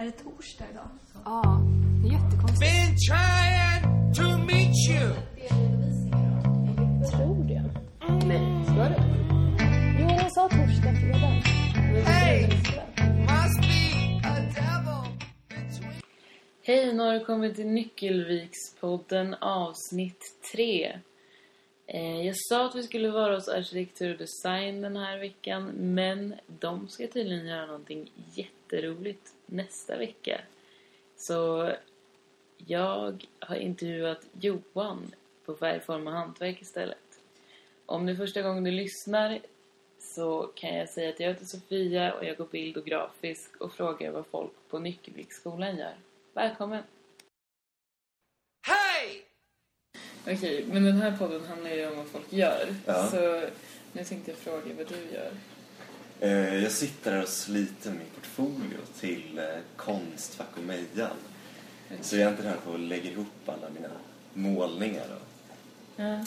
Är det torsdag idag? Ja, det är jättekonstigt. Been trying to meet you. Tror det. Nej, ska det? Jo, jag sa torsdag, fredag. Hey, must be a devil between. Hej, nu har du kommit till Nyckelvikspodden avsnitt 3. Eh, jag sa att vi skulle vara hos arkitektur och design den här veckan, men de ska tydligen göra någonting jätteroligt nästa vecka. Så jag har intervjuat Johan på Färgform och hantverk istället. Om det är första gången du lyssnar så kan jag säga att jag heter Sofia och jag går bild och grafisk och frågar vad folk på Nyckelviksskolan gör. Välkommen! Hey, Okej, men den här podden handlar ju om vad folk gör. Ja. Så nu tänkte jag fråga vad du gör. Eh, Jag sitter här och sliter min portfolio till eh, Konstfack och Mejan. Så jag är inte här på och lägger ihop alla mina målningar. Ja.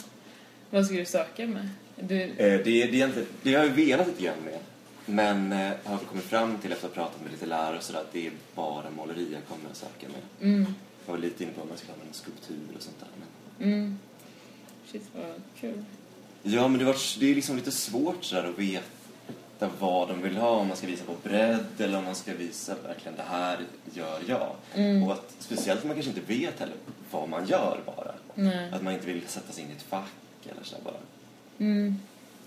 Vad ska du söka med? Du, Eh, Det, det, är det har jag velat lite grann med. Men har kommit fram till efter att ha pratat med lite lärare och sådär att det är bara måleri jag kommer att söka med. mm, Jag var lite inne på om jag skulle använda skulptur och sånt där. Men... mm. Shit vad kul. Ja, men det, var, det är liksom lite svårt sådär att veta vad de vill ha. Om man ska visa på bredd eller om man ska visa verkligen det här gör jag. Mm. Och att, speciellt om man kanske inte vet heller vad man gör bara. Nej. Att man inte vill sätta sig in i ett fack eller så bara. Mm,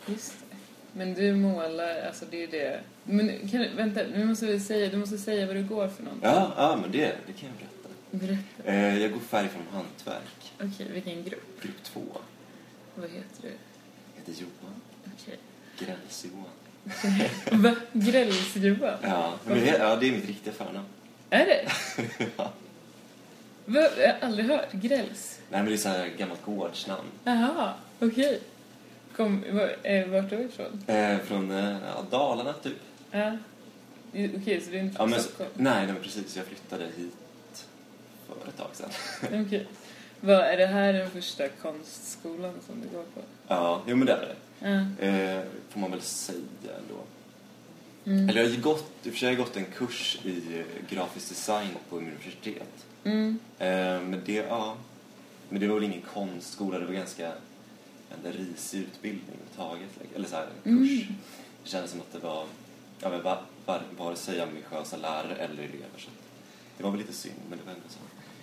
just det. Men du målar, alltså det är det. Men kan du, vänta, nu måste vi säga, du måste säga vad du går för någonting. Ja, ja men det, det kan jag berätta. Berätta. Eh, jag går färg från hantverk, Okej, vilken grupp? grupp två. Vad heter du? Jag heter Johan. Okej. Gräns-Johan. Va? Grälls-Johan? Ja, men det, ja, det är mitt riktiga förnamn. Är det? ja. Va? Jag har aldrig hört. Grälls? Nej, men det är så här gammalt gårdsnamn. Jaha, okej. Kom, var, eh, vart är du ifrån? Eh, från eh, ja, Dalarna typ. Ja. Okej, så du är inte Ja, från men, Stockholm? nej, nej, precis. Jag flyttade hit för ett tag sedan. Okej. Vad, är det här den första konstskolan som du går på? ja, jo men det är det. Ja. Eh, får man väl säga ändå. Mm. Eller jag har gått, i och för sig har jag gått en kurs i grafisk design på universitet. Mm. Eh, men det, ja. Men det var väl ingen konstskola, det var ganska en risig utbildning överhuvudtaget. Eller så här, en kurs. Mm. Det kändes som att det var, ja men var, var, vare sig ambitiösa lärare eller elever. Så det var väl lite synd, men det var ändå så.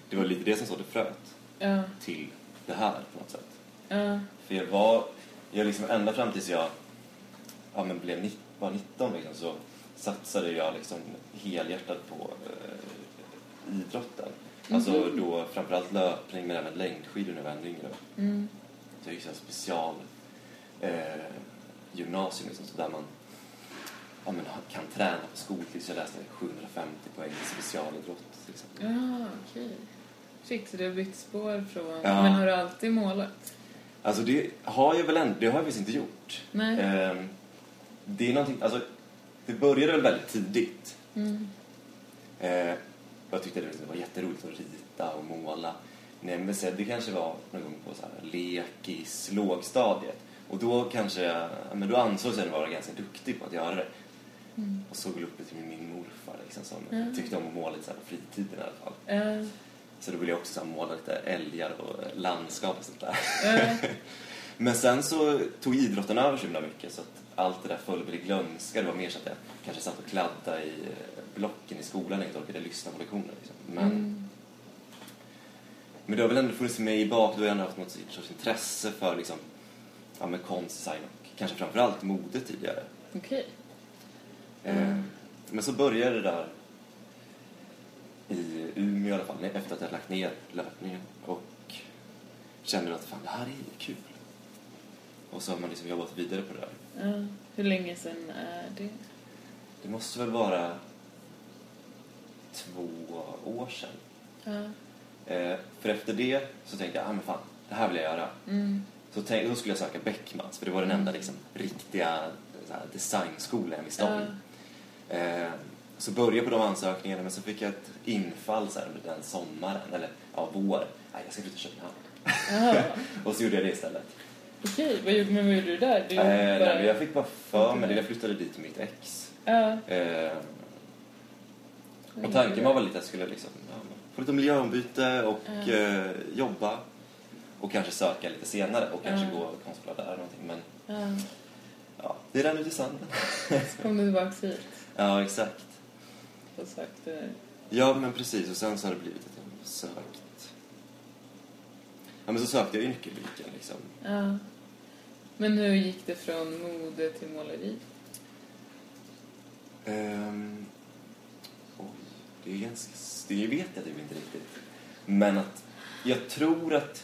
Det var lite det som sådde fröet Ja. till det här på något sätt. Ja. För jag var, jag liksom ända fram tills jag ja, men blev nitt, var 19 liksom, så satsade jag liksom helhjärtat på eh, idrotten. Alltså då framförallt löpning men även längdskidor när jag var ännu yngre. Mm. Så jag gick så special eh, gymnasium liksom, så där man ja, men, kan träna på skoltid. Så jag läste 750 poäng i specialidrott till exempel. Ja, okej. Shit, så du har bytt spår från... Ja. Men har du alltid målat? Alltså det har jag väl ändå, det har jag faktiskt inte gjort. Nej. Ehm, det är någonting, alltså det började väl väldigt tidigt. Mm. Eh, jag tyckte det var jätteroligt att rita och måla. Nej, men sen, det kanske var någon gång på så här lekis, lågstadiet. Och då kanske jag, ja, men då ansågs jag vara ganska duktig på att göra det. Mm. Och såg upp till min morfar liksom, som Ja. tyckte om att måla lite så här på fritiden i alla fall. Ja. Så då ville jag också så måla lite älgar och landskap och sånt där. Ja. Men sen så tog idrotten över så himla mycket så att allt det där föll väl i glömska. Det var mer så att jag kanske satt och kladdade i eh, blocken i skolan och inte orkade lyssna på lektionerna. Liksom. Men, Mm. men det har väl ändå funnits med i bak. Då har jag ändå haft något sorts intresse för liksom, ja, med konst, design och kanske framförallt mode tidigare. Okej. Eh, men så började det där i Umeå i alla fall, efter att jag lagt ner löpningen och kände att fan, det här är kul. Och så har man liksom jobbat vidare på det där. Ja. Hur länge sedan är det? Det måste väl vara två år sedan. Ja. Eh, för efter det så tänkte jag, ah, men fan, det här vill jag göra. Mm. Så tänkte, då skulle jag söka Beckmans, för det var den enda liksom, riktiga så här, designskolan i stan. Eh, så började jag på de ansökningarna, men så fick jag ett infall så här, under den sommaren, eller ja, vår. Nej, jag ska flytta till Köpenhamn. Och så gjorde jag det istället. Okej, vad gjorde, men vad gjorde du där? Du Eh, nej, bara- men jag fick bara för mig det. Jag flyttade dit med mitt ex. Ja. Eh, Och tanken var väl lite att jag skulle liksom, ja, få lite miljöombyte och Ja. eh, jobba. Och kanske söka lite senare och kanske Ja. gå konstblad där eller någonting. Men Ja. ja, det rann ut i sanden. Så kom du tillbaka hit ja, exakt. Och sökte... Ja, men precis. Och sen så har det blivit att jag sökt... Ja, men så sökte jag nyckelbyken liksom. Ja. Men hur gick det från mode till måleri? Ehm, oj, det är ganska... Det vet jag typ inte riktigt. Men att jag tror att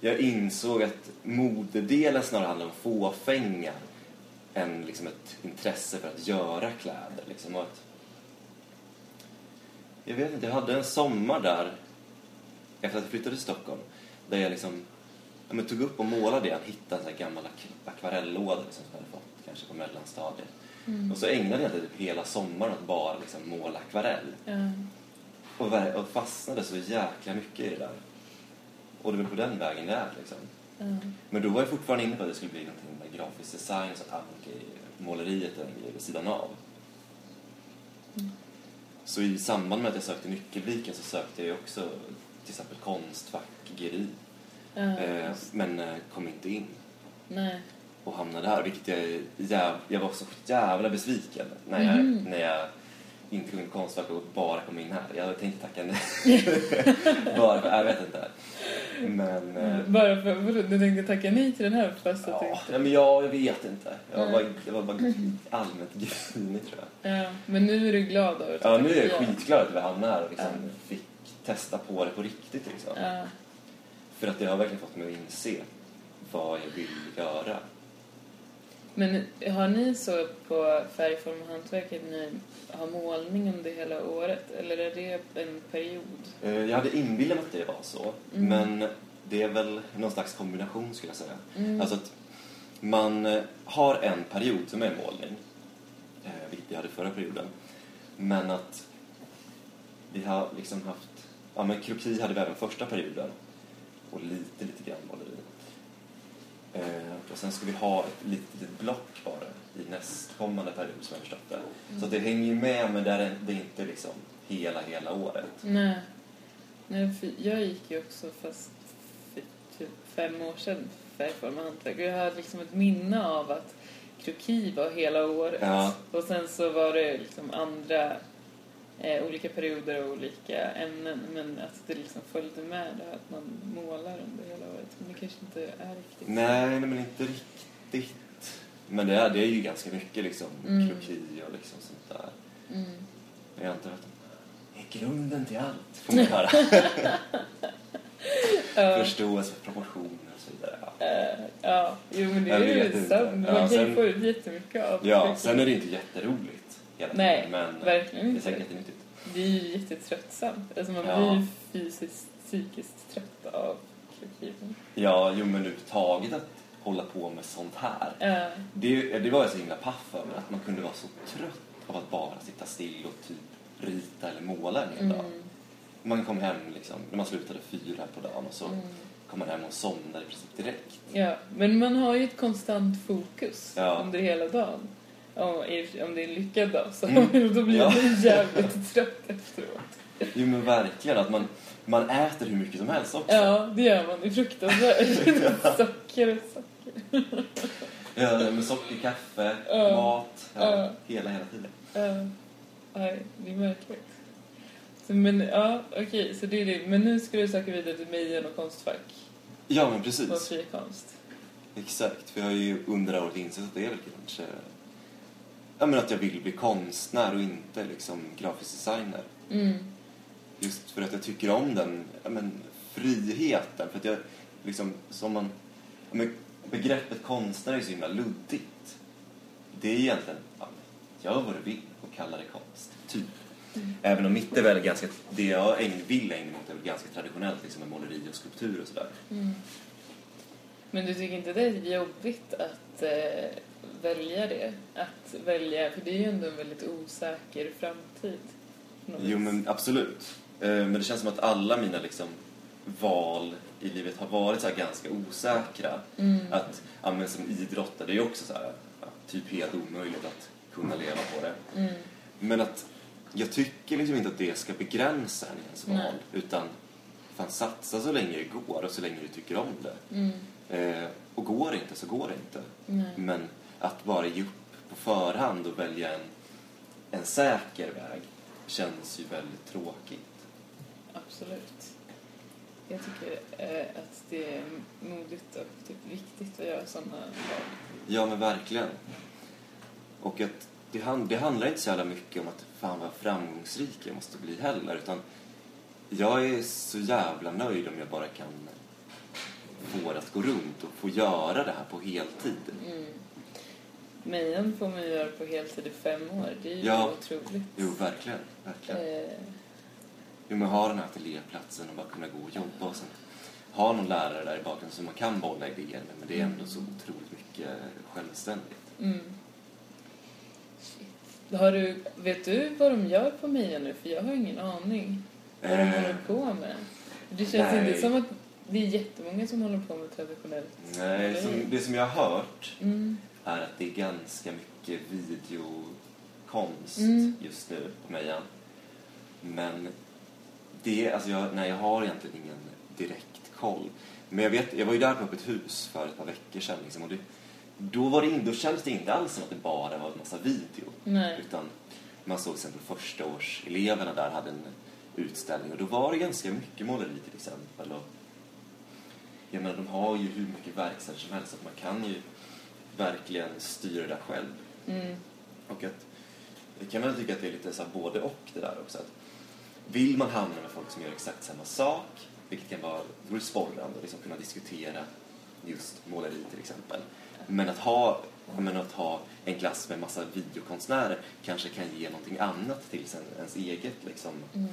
jag insåg att modedelen snarare handlar om fåfänga än liksom ett intresse för att göra kläder. Liksom. Och att, jag vet inte, jag hade en sommar där efter att jag flyttade till Stockholm där jag liksom ja, men tog upp och målade igen, hittade en sån här gammal ak- akvarellåda liksom, som jag hade fått kanske på mellanstadiet. Och så ägnade jag typ hela sommaren att bara liksom måla akvarell. Ja. Och, och fastnade så jäkla mycket i det där. Och det är väl på den vägen det är liksom. Ja. Men då var jag fortfarande inne på att det skulle bli någonting med grafisk design så att ah, okej, måleriet är en grej vid sidan av. Så i samband med att jag sökte Nyckelviken så sökte jag också till exempel Konstfack, GRI. Ja. Eh, men eh, kom inte in Nej. och hamnade här, vilket jag, jäv, jag var så jävla besviken när jag, Mhm. när jag inte på Konstfack och bara kom in här. Jag tänkte tacka nej. bara för, jag vet inte. Men, eh, Bara för, vadå, du tänkte tacka nej till den här fast ja, nej, men jag, jag vet inte. Jag var, jag var bara allmänt grinig tror jag. Ja, men nu är du glad över Ja, nu är jag skitglad att vi hamnade här och liksom Ja. fick testa på det på riktigt. Liksom. Ja. För att det har verkligen fått mig att inse vad jag vill göra. Men har ni så på färgform och hantverk att ni har målning under hela året? Eller är det en period? Eh, Jag hade inbillat mig att det var så, Mm. men det är väl någon slags kombination skulle jag säga. Mm. Alltså att man eh, har en period som är målning, eh, vilket vi hade förra perioden, men att vi har liksom haft, ja men kroki hade vi även första perioden och lite, lite grann måleri. Eh, och sen ska vi ha ett litet, litet block bara i nästkommande period som jag förstått det. Så att det hänger ju med men det är, det inte liksom hela, hela året. Nej. Nej, jag gick ju också fast för typ fem år sedan färgform och hantverk. Och jag hade liksom ett minne av att kroki var hela året. Ja. Och sen så var det liksom andra eh, olika perioder och olika ämnen. Men att det liksom följde med det här att man målar under hela året. Men det kanske inte är riktigt. Nej, nej, men inte riktigt. Men det är, det är ju ganska mycket liksom Mm. kroki och liksom sånt där. Mm. Men jag antar att det är grunden till allt, får man höra. Ja. Förståelse för proportioner och så vidare. Ja, Eh, ja, jo men det är ju sant. Man Ja, kan ju få ut jättemycket av ja sen är det inte jätteroligt hela tiden. Nej, men eh, verkligen det är inte. säkert jättenyttigt. Det är ju jättetröttsamt. Alltså man Ja. blir ju fysiskt, psykiskt trött av krokin. Ja, jo men överhuvudtaget att hålla på med sånt här. Ja. Det, det var jag så himla paff över, att man kunde vara så trött av att bara sitta still och typ rita eller måla en hel dag. Mm. Man kom hem liksom, när man slutade fyra på dagen och så Mm. kom man hem och somnade i princip direkt. ja, men man har ju ett konstant fokus Ja. under hela dagen. Ja, om det är en lyckad dag så Mm. då blir Ja. man jävligt trött efteråt. Jo men verkligen, att man, man äter hur mycket som helst också. Ja, det gör man. Det är fruktansvärt. socker, socker. Ja, med socker, kaffe, Ja. mat, ja, Ja. hela, hela tiden. Ja, nej, det är märkligt. Så, men ja, okej, så det är det. Men nu ska du söka vidare till Mejen och Konstfack Ja men på precis, fri konst. exakt. För jag har ju under året insett att det är väl kanske... Ja men att jag vill bli konstnär och inte liksom grafisk designer. Mm. Just för att jag tycker om den ja, men, friheten. För att jag liksom, som man... Ja, men, begreppet konstnär är så himla luddigt. Det är egentligen, ja, gör vad du vill och kalla det konst. Typ. Även om mitt är väl ganska, det jag vill ägna mig åt är väl ganska traditionellt liksom med måleri och skulptur och sådär. Mm. Men du tycker inte det är jobbigt att eh, välja det? Att välja, för det är ju ändå en väldigt osäker framtid. Jo men absolut. Eh, Men det känns som att alla mina liksom val i livet har varit så här ganska osäkra. Mm. Att, ja, men som idrottare, det är ju också så här, typ helt omöjligt att kunna leva på det. Mm. Men att jag tycker liksom inte att det ska begränsa en ens Nej. val. Utan fan satsa så länge det går och så länge du tycker om det. Mm. Eh, och går det inte så går det inte. Nej. Men att bara ge upp på förhand och välja en, en säker väg känns ju väldigt tråkigt. Absolut. Jag tycker eh, att det är modigt och typ viktigt att göra sådana val. Ja, men verkligen. Och att det, hand, det handlar inte så jävla mycket om att fan vad framgångsrik jag måste bli heller. Utan jag är så jävla nöjd om jag bara kan få det att gå runt och få göra det här på heltid. Mm. Mejan får man göra på heltid i fem år. Det är ju Ja. otroligt. Jo, verkligen. verkligen. Eh, Jo, men ha den här ateljéplatsen och bara kunna gå och jobba och sen ha någon lärare där i bakgrunden som man kan bolla idéer med. Men det är ändå så otroligt mycket självständigt. mm. Har du, vet du vad de gör på Meja nu? För jag har ingen aning vad de Eh, håller på med. Det känns nej. inte som att det är jättemånga som håller på med traditionellt Nej, som, det som jag har hört Mm. Är att det är ganska mycket videokonst Mm. just nu på Mejan. Men det, alltså jag, nej, jag har egentligen ingen direkt koll. Men jag vet, jag var ju där på öppet hus för ett par veckor sedan liksom, och det, då, var det in, då kändes det inte alls som att det bara var en massa video. Nej. Utan man såg till exempel första års eleverna där hade en utställning och då var det ganska mycket måleri till exempel. Och jag menar, de har ju hur mycket verksamhet som helst så att man kan ju verkligen styra det där själv. Mm. Och att, det kan man tycka att det är lite så både och det där också. Att vill man hamna med folk som gör exakt samma sak, vilket kan vara vore sporrande, liksom kunna diskutera just måleri till exempel. Men att ha, men att ha en klass med massa videokonstnärer kanske kan ge någonting annat till sen, ens eget liksom, Mm.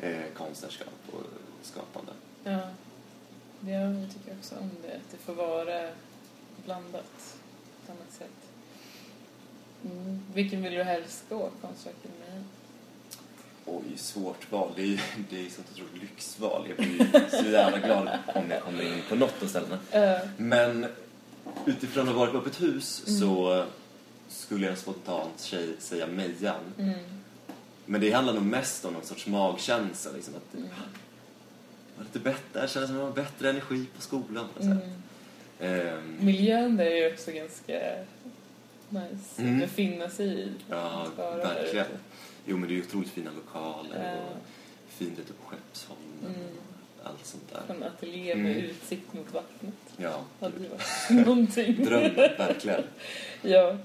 eh, konstnärskap och skapande. Ja. ja, jag tycker också om det. Att det får vara blandat ett annat sätt. Mm. Vilken vill du helst gå, konstverken med? Oj, svårt val. Det är det är sånt otroligt lyxval. Jag blir så jävla glad om jag kommer in på något av ställena. Uh, Men utifrån att ha varit på öppet hus så skulle jag spontant tjej, säga Mejan. mm. Men det handlar nog mest om någon sorts magkänsla. Liksom, att det Mm. var lite bättre, jag kände som att det var bättre energi på skolan. på något sätt. Ehm, Miljön där är ju också ganska nice Mm. att befinna sig i. ja, Att verkligen. Jo, men det är ju otroligt fina lokaler Ja. och fint ute på Skeppsholmen Mm. och allt sånt där. En ateljé med Mm. utsikt mot vattnet. Ja, Hade ju varit någonting. dröm, verkligen. Ja.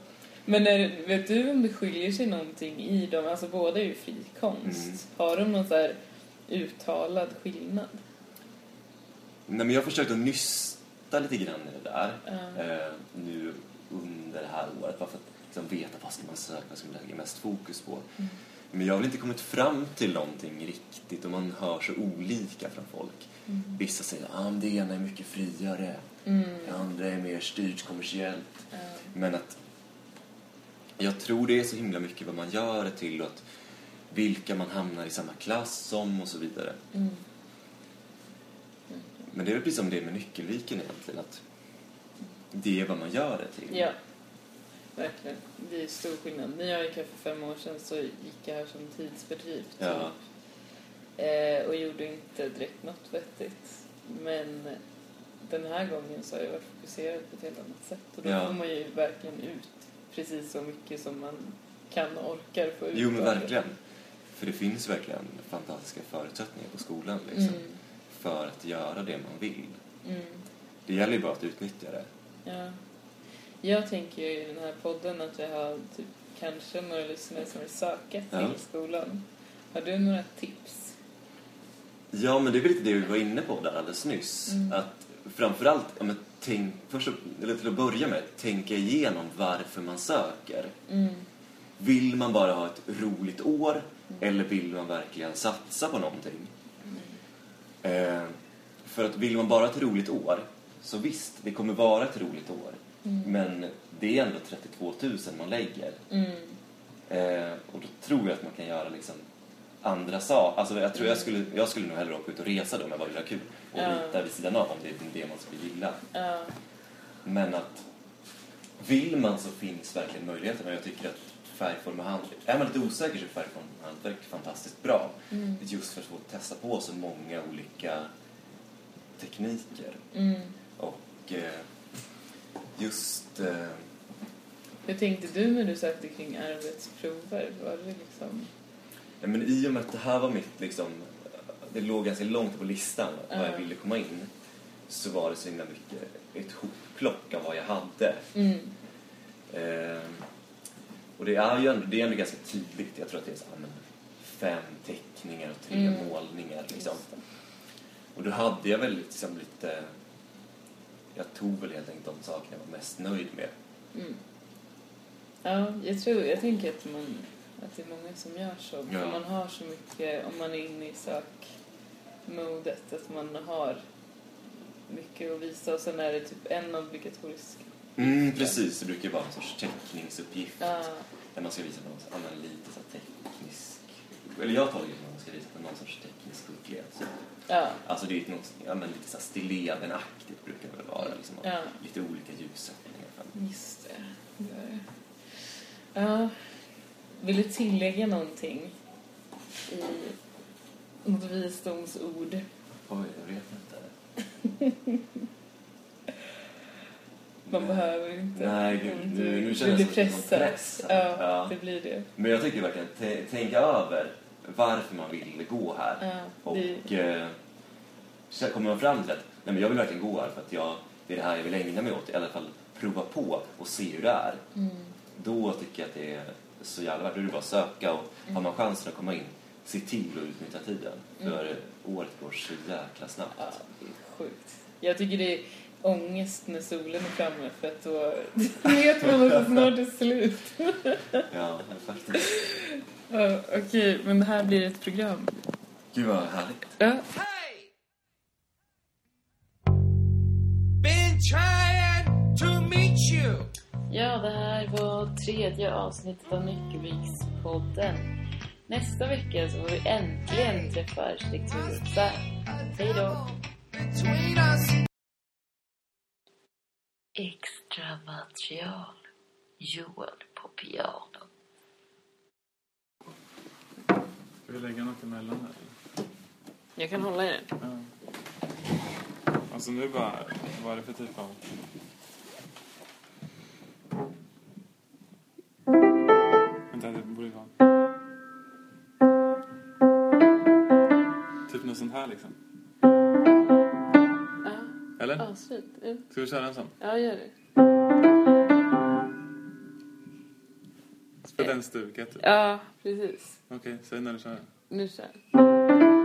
Men är, vet du om det skiljer sig någonting i dem? Alltså båda är ju fri konst. Mm. Har de någon så här uttalad skillnad? Nej, men jag har försökt nysta lite grann i det där eh, nu under det här året bara för att liksom, veta vad ska man söka, vad ska man lägga mest fokus på. Mm. Men jag har väl inte kommit fram till någonting riktigt och man hör så olika från folk. Mm. Vissa säger att ah, det ena är mycket friare, Mm. det andra är mer styrt kommersiellt. Ja. Men att jag tror det är så himla mycket vad man gör det till och att vilka man hamnar i samma klass som och så vidare. Men det är väl precis som det är med nyckelviken egentligen, att det är vad man gör det till. Ja, verkligen. Det är stor skillnad. När jag gick här för fem år sedan så gick jag här som tidsfördriv. typ. Ja. Eh, och gjorde inte direkt något vettigt. Men den här gången så har jag varit fokuserad på ett helt annat sätt. Och då Ja. får man ju verkligen ut precis så mycket som man kan och orkar få ut. Jo, men verkligen. För det finns verkligen fantastiska förutsättningar på skolan liksom, Mm. För att göra det man vill. Mm. Det gäller ju bara att utnyttja det. Ja. Jag tänker ju i den här podden att jag har typ kanske några lyssnare som vill söka till Ja. skolan. Har du några tips? Ja, men det är väl lite det vi var inne på där alldeles nyss. Mm. Att framförallt, ja, men tänk, först, eller till att börja med, tänka igenom varför man söker. Mm. Vill man bara ha ett roligt år eller vill man verkligen satsa på någonting? Eh, för att vill man bara ha ett roligt år, så visst, det kommer vara ett roligt år. Mm. Men det är ändå 32 000 man lägger. Mm. Eh, och då tror jag att man kan göra liksom andra saker. Alltså jag tror jag skulle, jag skulle nog hellre åka ut och resa då om jag bara vill ha kul. Och Ja. rita vid sidan av om det är det man skulle gilla. Ja. Men att vill man så finns verkligen möjligheten och jag tycker att färgform och hantverk. Är man lite osäker så är färgform och hantverk fantastiskt bra. Just för att få testa på så många olika tekniker. Mm. Och eh, just... Eh, Hur tänkte du när du sökte kring arbetsprover? Var det liksom... ja, men I och med att det här var mitt liksom... Det låg ganska långt på listan vad jag Ja. ville komma in. Så var det så himla mycket ett hopplock av vad jag hade. Mm. Eh, och det är ju ändå, det är ändå ganska tydligt. Jag tror att det är så, men, fem teckningar och tre Mm. målningar. Liksom. Och då hade jag väl liksom lite... Jag tog väl helt enkelt de sakerna jag var mest nöjd med. Mm. Ja, jag tror, jag tänker att, man, att det är många som gör så. Ja. För man har så mycket, om man är inne i sökmodet, att man har mycket att visa och sen är det typ en obligatorisk. Mm, precis, det brukar vara en sorts teckningsuppgift. Ja, Där man ska visa någon här teknisk... Eller jag tolkar det att man ska visa på någon sorts teknisk skicklighet. Så. ja, Alltså det är något, ja, men lite så här Stilleven-aktigt brukar det väl vara. Liksom, Ja. Lite olika ljussättningar. just det. det. Ja. Vill du tillägga någonting i något visdomsord? Oj, jag vet inte. Man behöver inte. Nej, gud, Om nu- nu känner jag som pressad. pressad. Ja, Ja. det blir det. Men jag tycker verkligen, t- tänka över varför man vill gå här. Ja, Och eh, så kommer man fram till att nej, men jag vill verkligen gå här för att jag, det är det här jag vill ägna mig åt. I alla fall prova på och se hur det är. mm, Då tycker jag att det är så jävla värt. Då är det bara att söka och har man chansen att komma in, se till att utnyttja tiden. För året går så jäkla snabbt. ja, det är sjukt. Jag tycker det är ångest när solen är framme för att då vet man att det snart är slut. Ja, faktiskt. Ja, Okej, men det här blir ett program. Gud vad härligt. Ja, Hey! Been trying to meet you. Ja, det här var tredje avsnittet av Nyckelvikspodden. Nästa vecka så får vi äntligen träffa arkitektur design. Hej då! Extra material. Joel på piano. Ska vi lägga något emellan här? Jag kan hålla i den. Ja. Alltså nu bara, vad är det för typ av... Vänta, det borde vara... Typ något sånt här liksom. Ja, Eller? asfint. Ja. Ska vi köra en sån? Ja, gör det. Spela en stuket typ. Ja, precis. Okej, säg när du kör. Nu kör jag.